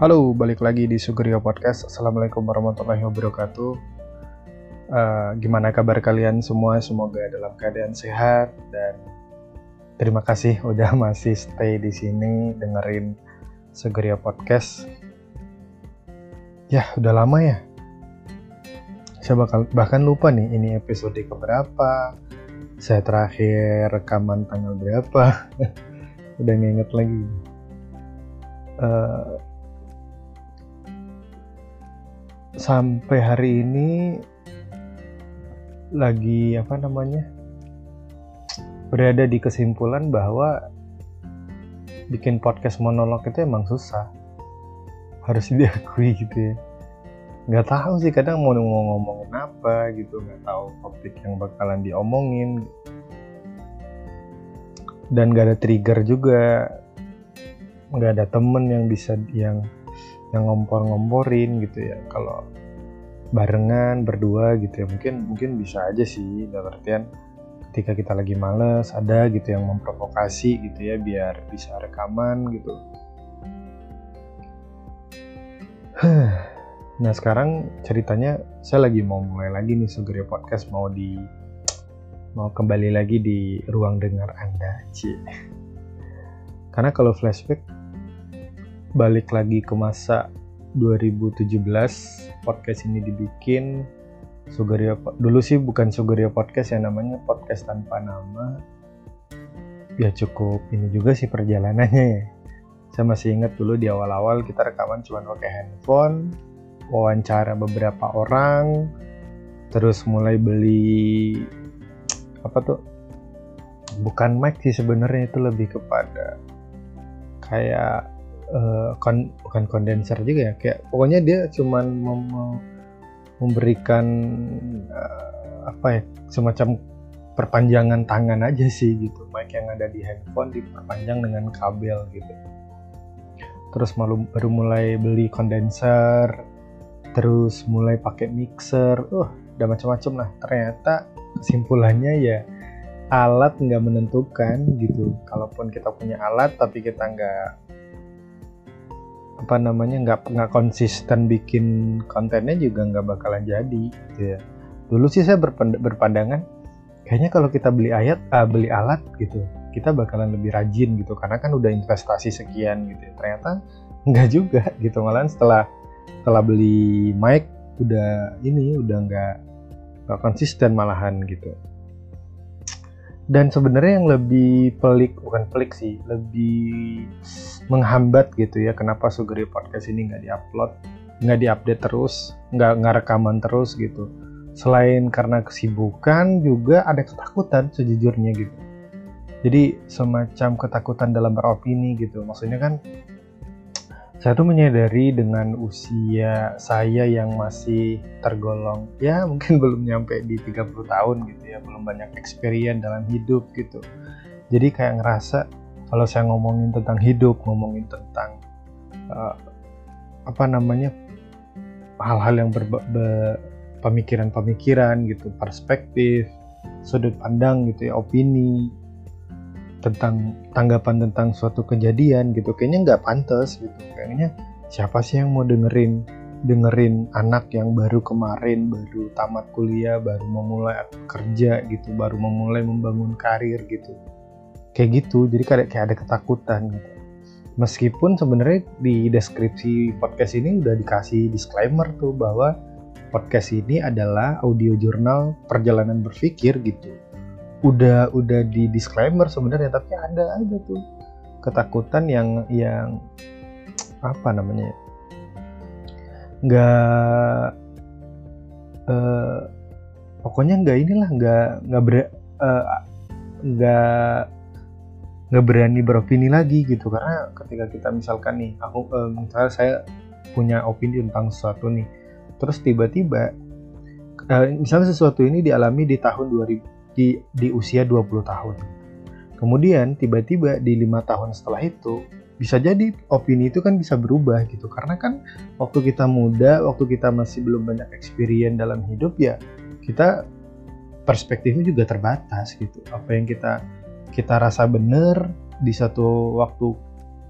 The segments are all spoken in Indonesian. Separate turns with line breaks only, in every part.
Halo, balik lagi di Sugerio Podcast. Assalamualaikum warahmatullahi wabarakatuh. Uh, gimana kabar kalian semua? Semoga dalam keadaan sehat dan terima kasih udah masih stay di sini dengerin Sugerio Podcast. Ya, udah lama ya. Saya bakal bahkan lupa nih ini episode keberapa. Saya terakhir rekaman tanggal berapa. udah nginget lagi. Uh, sampai hari ini lagi apa namanya berada di kesimpulan bahwa bikin podcast monolog itu emang susah. Harus diakui gitu ya. Nggak tahu sih kadang mau ngomongin apa gitu nggak tahu topik yang bakalan diomongin. Dan gak ada trigger juga. Nggak ada temen yang bisa yang yang ngompor-ngomporin gitu ya kalau barengan berdua gitu ya mungkin mungkin bisa aja sih dalam artian ketika kita lagi males ada gitu yang memprovokasi gitu ya biar bisa rekaman gitu nah sekarang ceritanya saya lagi mau mulai lagi nih Sugerio Podcast mau di mau kembali lagi di ruang dengar Anda Ci. karena kalau flashback balik lagi ke masa 2017 podcast ini dibikin Sugario dulu sih bukan Sugario podcast ya namanya podcast tanpa nama. Ya cukup ini juga sih perjalanannya ya. Saya masih ingat dulu di awal-awal kita rekaman cuma pakai handphone wawancara beberapa orang terus mulai beli apa tuh bukan mic sih sebenarnya itu lebih kepada kayak uh, kon bukan kondenser juga ya kayak pokoknya dia cuman mem memberikan uh, apa ya semacam perpanjangan tangan aja sih gitu. Mic yang ada di handphone diperpanjang dengan kabel gitu. Terus malu, baru mulai beli kondenser terus mulai pakai mixer. Uh udah macam-macam lah. Ternyata kesimpulannya ya alat nggak menentukan gitu. Kalaupun kita punya alat tapi kita nggak apa namanya nggak nggak konsisten bikin kontennya juga nggak bakalan jadi gitu ya dulu sih saya berpandangan kayaknya kalau kita beli ayat uh, beli alat gitu kita bakalan lebih rajin gitu karena kan udah investasi sekian gitu ya. ternyata nggak juga gitu malahan setelah setelah beli mic udah ini udah nggak konsisten malahan gitu dan sebenarnya yang lebih pelik bukan pelik sih lebih menghambat gitu ya kenapa Sugeri Podcast ini nggak diupload nggak diupdate terus nggak nggak rekaman terus gitu. Selain karena kesibukan juga ada ketakutan sejujurnya gitu. Jadi semacam ketakutan dalam beropini gitu. Maksudnya kan saya tuh menyadari dengan usia saya yang masih tergolong ya mungkin belum nyampe di 30 tahun gitu ya belum banyak experience dalam hidup gitu. Jadi kayak ngerasa kalau saya ngomongin tentang hidup ngomongin tentang uh, apa namanya hal-hal yang pemikiran-pemikiran gitu perspektif sudut pandang gitu ya opini tentang tanggapan tentang suatu kejadian gitu kayaknya nggak pantas gitu. Kayaknya siapa sih yang mau dengerin dengerin anak yang baru kemarin baru tamat kuliah baru memulai kerja gitu baru memulai membangun karir gitu. Kayak gitu jadi kayak kayak ada ketakutan gitu. Meskipun sebenarnya di deskripsi podcast ini udah dikasih disclaimer tuh bahwa podcast ini adalah audio jurnal perjalanan berpikir gitu udah udah di disclaimer sebenarnya tapi ada aja tuh ketakutan yang yang apa namanya nggak uh, pokoknya nggak inilah nggak nggak ber uh, nggak nggak berani beropini lagi gitu. Karena ketika kita misalkan nih aku uh, misalnya saya punya opini tentang sesuatu nih terus tiba-tiba uh, misalnya sesuatu ini dialami di tahun 2000 di, di usia 20 tahun. Kemudian tiba-tiba di lima tahun setelah itu bisa jadi opini itu kan bisa berubah gitu karena kan waktu kita muda, waktu kita masih belum banyak experience dalam hidup ya kita perspektifnya juga terbatas gitu. Apa yang kita kita rasa benar di satu waktu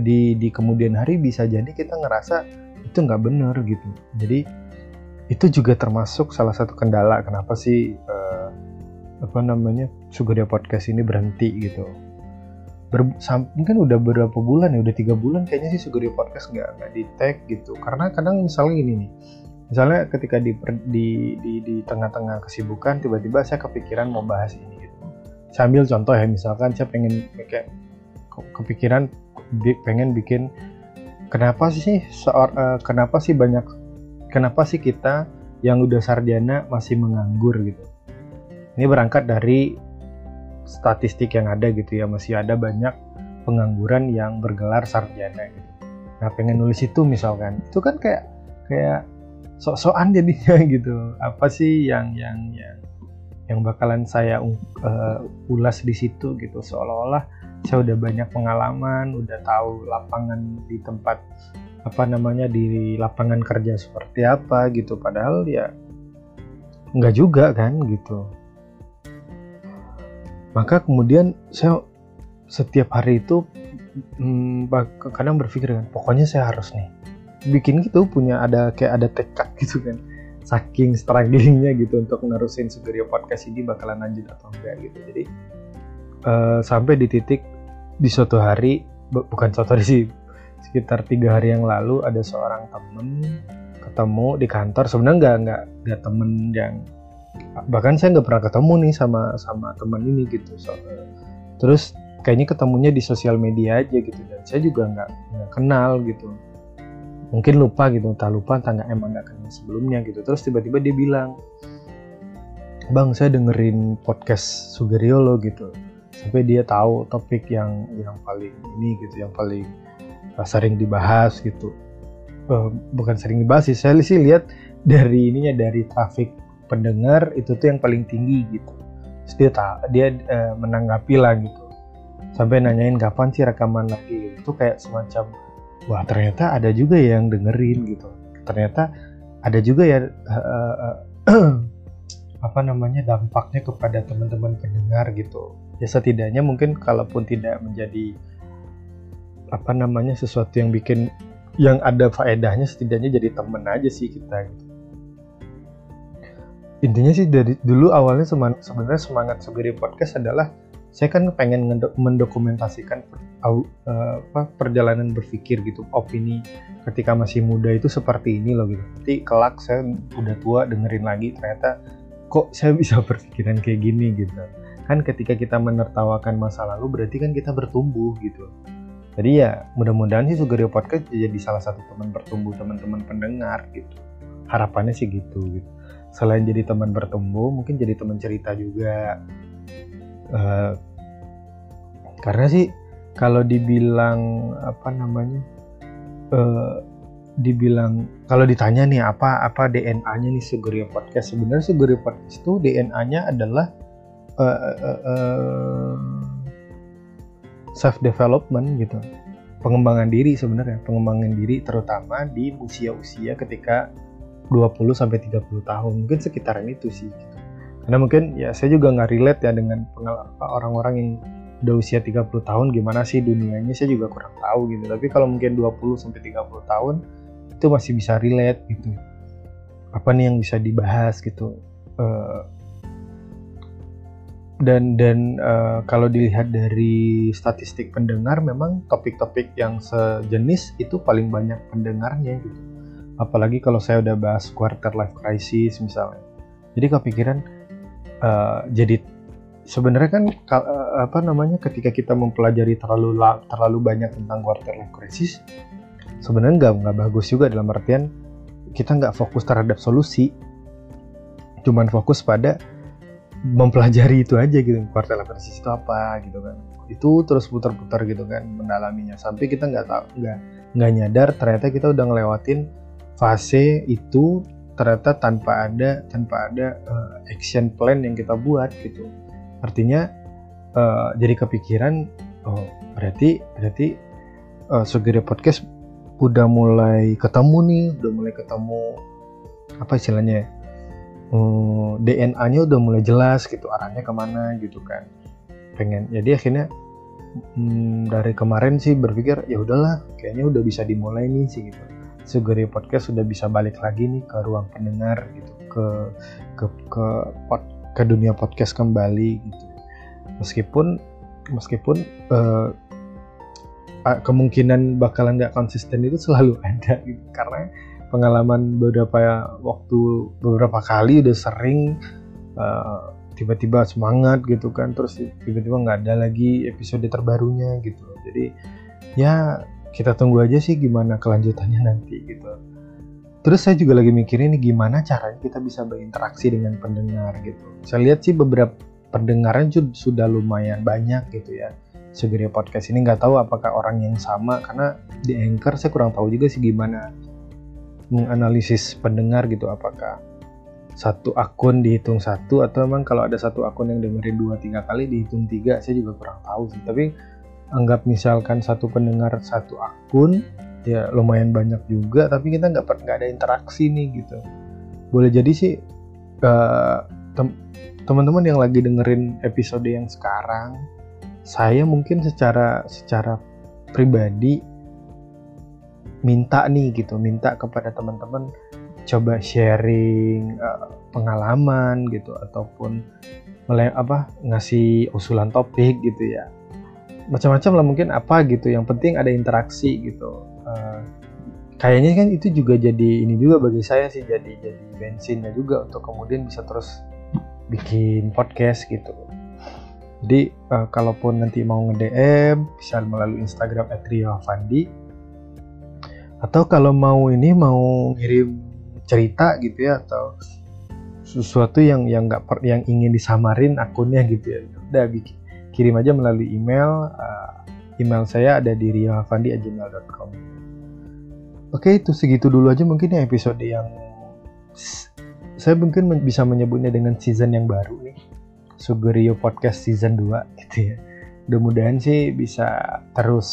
di di kemudian hari bisa jadi kita ngerasa itu nggak bener gitu jadi itu juga termasuk salah satu kendala kenapa sih uh, apa namanya Sugarya Podcast ini berhenti gitu. Ber, mungkin udah beberapa bulan ya udah tiga bulan kayaknya sih Sugarya Podcast nggak nggak di tag gitu. Karena kadang misalnya gini nih misalnya ketika di di di, di tengah-tengah kesibukan tiba-tiba saya kepikiran mau bahas ini gitu. Sambil contoh ya misalkan saya pengen kayak kepikiran pengen bikin kenapa sih seor, uh, kenapa sih banyak kenapa sih kita yang udah sarjana masih menganggur gitu ini berangkat dari statistik yang ada gitu ya masih ada banyak pengangguran yang bergelar sarjana gitu nah pengen nulis itu misalkan itu kan kayak kayak sok-sokan jadinya gitu apa sih yang yang yang yang bakalan saya uh, ulas di situ gitu seolah-olah saya udah banyak pengalaman, udah tahu lapangan di tempat apa namanya di lapangan kerja seperti apa gitu. Padahal ya nggak juga kan gitu. Maka kemudian saya setiap hari itu hmm, kadang berpikir kan, pokoknya saya harus nih bikin gitu punya ada kayak ada tekad gitu kan. Saking strugglingnya gitu untuk nerusin Sugerio Podcast ini bakalan lanjut atau enggak gitu. Jadi uh, sampai di titik di suatu hari bukan suatu hari sih sekitar tiga hari yang lalu ada seorang temen ketemu di kantor. Sebenarnya nggak nggak nggak temen yang bahkan saya nggak pernah ketemu nih sama sama teman ini gitu so, terus kayaknya ketemunya di sosial media aja gitu dan saya juga nggak kenal gitu. Mungkin lupa gitu entah lupa entah nggak emang nggak kenal sebelumnya gitu. Terus tiba-tiba dia bilang bang saya dengerin podcast Sugeriolo gitu. Sampai dia tahu topik yang yang paling ini gitu yang paling sering dibahas gitu. Uh, bukan sering dibahas sih saya sih lihat dari ininya dari traffic pendengar itu tuh yang paling tinggi gitu. Terus dia tak dia uh, menanggapi lah gitu. Sampai nanyain kapan sih rekaman lagi gitu. Itu kayak semacam wah ternyata ada juga yang dengerin gitu. Ternyata ada juga ya uh, uh, apa namanya dampaknya kepada teman-teman pendengar gitu. Ya setidaknya mungkin kalaupun tidak menjadi apa namanya sesuatu yang bikin yang ada faedahnya setidaknya jadi temen aja sih kita gitu. Intinya sih dari dulu awalnya sebenarnya semangat sebagai podcast adalah saya kan pengen mendokumentasikan uh, apa, perjalanan berpikir gitu opini ketika masih muda itu seperti ini loh gitu. Nanti kelak saya udah tua dengerin lagi ternyata kok saya bisa berpikiran kayak gini gitu. Kan ketika kita menertawakan masa lalu berarti kan kita bertumbuh gitu. Jadi ya mudah-mudahan sih Sugerio Podcast jadi salah satu teman bertumbuh teman-teman pendengar gitu. Harapannya sih gitu gitu selain jadi teman bertumbuh mungkin jadi teman cerita juga. Uh, karena sih kalau dibilang apa namanya uh, dibilang kalau ditanya nih apa apa DNA-nya nih Sugerio Podcast? Sebenarnya Sugerio Podcast itu DNA-nya adalah uh, uh, uh, self development gitu. Pengembangan diri sebenarnya pengembangan diri terutama di usia-usia ketika 20 sampai 30 tahun mungkin sekitaran itu sih gitu. karena mungkin ya saya juga nggak relate ya dengan orang-orang yang udah usia 30 tahun gimana sih dunianya saya juga kurang tahu gitu. Tapi kalau mungkin 20 sampai 30 tahun itu masih bisa relate gitu. Apa nih yang bisa dibahas gitu. Uh, dan dan uh, kalau dilihat dari statistik pendengar memang topik-topik yang sejenis itu paling banyak pendengarnya gitu apalagi kalau saya udah bahas quarter life crisis misalnya. Jadi kepikiran uh, jadi sebenarnya kan uh, apa namanya ketika kita mempelajari terlalu terlalu banyak tentang quarter life crisis sebenarnya nggak nggak bagus juga dalam artian kita nggak fokus terhadap solusi. Cuman fokus pada mempelajari itu aja gitu kuartal krisis itu apa gitu kan. Itu terus putar-putar gitu kan mendalaminya. Sampai kita nggak tahu nggak nggak nyadar ternyata kita udah ngelewatin fase itu ternyata tanpa ada tanpa ada uh, action plan yang kita buat gitu. Artinya uh, jadi kepikiran oh berarti berarti uh, Sugiri Podcast udah mulai ketemu nih udah mulai ketemu apa istilahnya ya uh, DNA-nya udah mulai jelas gitu arahnya ke mana gitu kan. Pengen jadi akhirnya hmm, dari kemarin sih berpikir ya udahlah kayaknya udah bisa dimulai nih sih gitu Sugeri Podcast sudah bisa balik lagi nih ke ruang pendengar gitu. Ke ke ke pod, ke dunia podcast kembali gitu. Meskipun meskipun uh, kemungkinan bakalan nggak konsisten itu selalu ada gitu. Karena pengalaman beberapa waktu beberapa kali udah sering uh, tiba-tiba semangat gitu kan. Terus tiba-tiba nggak ada lagi episode terbarunya gitu. Jadi ya kita tunggu aja sih gimana kelanjutannya nanti gitu. Terus saya juga lagi mikirin nih gimana caranya kita bisa berinteraksi dengan pendengar gitu. Saya lihat sih beberapa pendengaran sudah lumayan banyak gitu ya. Segera podcast ini nggak tahu apakah orang yang sama karena di anchor saya kurang tahu juga sih gimana menganalisis pendengar gitu. Apakah satu akun dihitung satu atau memang kalau ada satu akun yang dengerin dua tiga kali dihitung tiga saya juga kurang tahu sih. Tapi anggap misalkan satu pendengar satu akun ya lumayan banyak juga tapi kita nggak nggak ada interaksi nih gitu. Boleh jadi sih uh, teman-teman yang lagi dengerin episode yang sekarang saya mungkin secara secara pribadi minta nih gitu minta kepada teman-teman coba sharing uh, pengalaman gitu ataupun mulai apa ngasih usulan topik gitu ya macam-macam lah mungkin apa gitu. Yang penting ada interaksi gitu. Uh, kayaknya kan itu juga jadi ini juga bagi saya sih jadi jadi bensinnya juga untuk kemudian bisa terus bikin podcast gitu. Jadi uh, kalaupun nanti mau nge-DM bisa melalui Instagram @riofandi atau kalau mau ini mau ngirim cerita gitu ya atau sesuatu yang yang nggak yang ingin disamarin akunnya gitu ya. Udah bikin kirim aja melalui email uh, email saya ada di riafandi@gmail.com oke itu segitu dulu aja mungkin ya episode yang saya mungkin bisa menyebutnya dengan season yang baru nih. Sugerio Podcast season 2 gitu ya. Mudah-mudahan sih bisa terus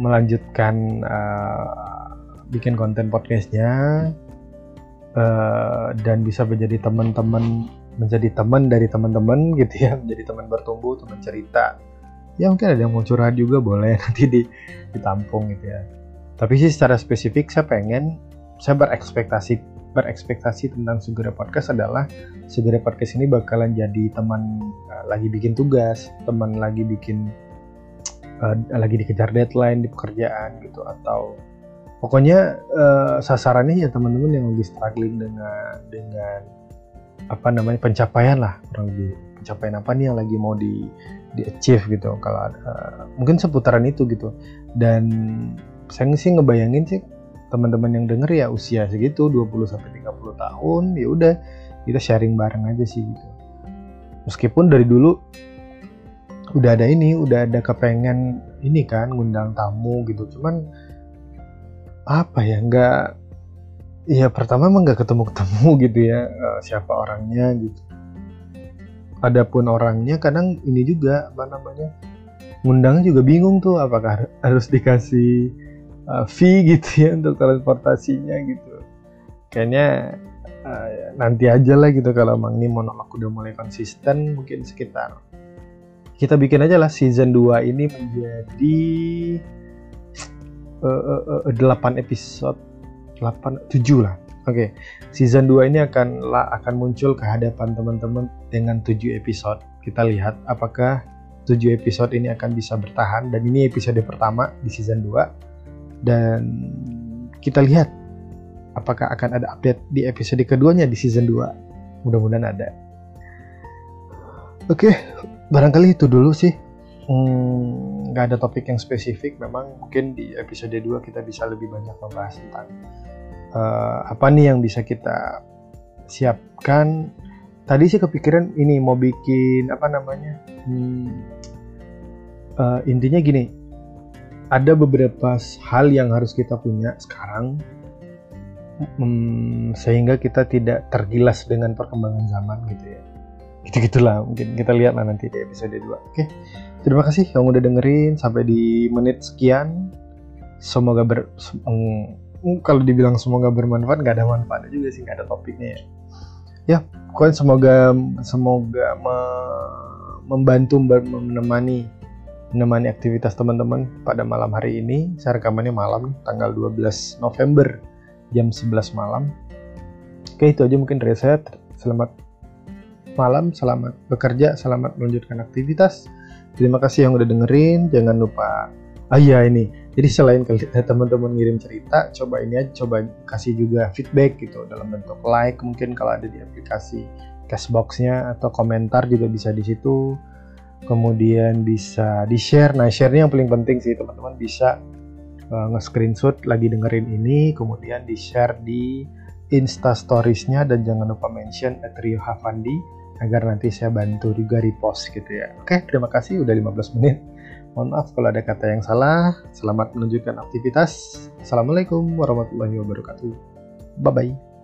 melanjutkan uh, bikin konten podcastnya uh, dan bisa menjadi teman-teman menjadi teman dari teman-teman gitu ya menjadi teman bertumbuh teman cerita. Ya mungkin ada yang mau curhat juga boleh nanti di ditampung gitu ya. Tapi sih secara spesifik saya pengen saya berekspektasi berekspektasi tentang Segera Podcast adalah Segera Podcast ini bakalan jadi teman uh, lagi bikin tugas teman lagi bikin uh, lagi dikejar deadline di pekerjaan gitu atau pokoknya uh, sasarannya ya teman-teman yang lagi struggling dengan dengan apa namanya pencapaian lah kurang lebih. Pencapaian apa nih yang lagi mau di di achieve gitu kalau uh, mungkin seputaran itu gitu. Dan saya sih ngebayangin sih teman-teman yang denger ya usia segitu 20 sampai 30 tahun ya udah kita sharing bareng aja sih gitu. Meskipun dari dulu udah ada ini udah ada kepengen ini kan ngundang tamu gitu. Cuman apa ya nggak ya pertama emang nggak ketemu ketemu gitu ya uh, siapa orangnya gitu. Adapun orangnya kadang ini juga apa namanya ngundang juga bingung tuh apakah harus dikasih uh, fee gitu ya untuk transportasinya gitu. Kayaknya uh, nanti aja lah gitu kalau emang ini monolog udah mulai konsisten mungkin sekitar. Kita bikin aja lah season 2 ini menjadi uh, 8 episode 8 7 lah. Oke, okay. season 2 ini akan akan muncul ke hadapan teman-teman dengan 7 episode. Kita lihat apakah 7 episode ini akan bisa bertahan dan ini episode pertama di season 2 dan kita lihat apakah akan ada update di episode keduanya di season 2. Mudah-mudahan ada. Oke, okay, barangkali itu dulu sih Hmm, nggak ada topik yang spesifik memang mungkin di episode 2 kita bisa lebih banyak membahas tentang uh, apa nih yang bisa kita siapkan. Tadi sih kepikiran ini mau bikin apa namanya hmm, uh, intinya gini ada beberapa hal yang harus kita punya sekarang hmm, sehingga kita tidak tergilas dengan perkembangan zaman gitu ya gitu gitulah mungkin kita lihat lah nanti di episode 2 oke okay? Terima kasih yang udah dengerin sampai di menit sekian. Semoga ber mm, kalau dibilang semoga bermanfaat nggak ada manfaatnya juga sih nggak ada topiknya ya. Ya, pokoknya semoga semoga me, membantu menemani menemani aktivitas teman-teman pada malam hari ini. Saya rekamannya malam, tanggal 12 November, jam 11 malam. Oke, itu aja mungkin saya. Selamat malam, selamat bekerja, selamat melanjutkan aktivitas. Terima kasih yang udah dengerin. Jangan lupa, ah iya ini. Jadi selain teman-teman ngirim cerita, coba ini aja, coba kasih juga feedback gitu dalam bentuk like mungkin kalau ada di aplikasi Cashbox-nya atau komentar juga bisa di situ kemudian bisa di share nah share yang paling penting sih teman-teman bisa uh, nge-screenshot lagi dengerin ini kemudian di share di insta storiesnya dan jangan lupa mention at Rio Havandi agar nanti saya bantu juga repost gitu ya. Oke terima kasih udah 15 menit. Mohon maaf kalau ada kata yang salah. Selamat menunjukkan aktivitas. Assalamualaikum warahmatullahi wabarakatuh. Bye bye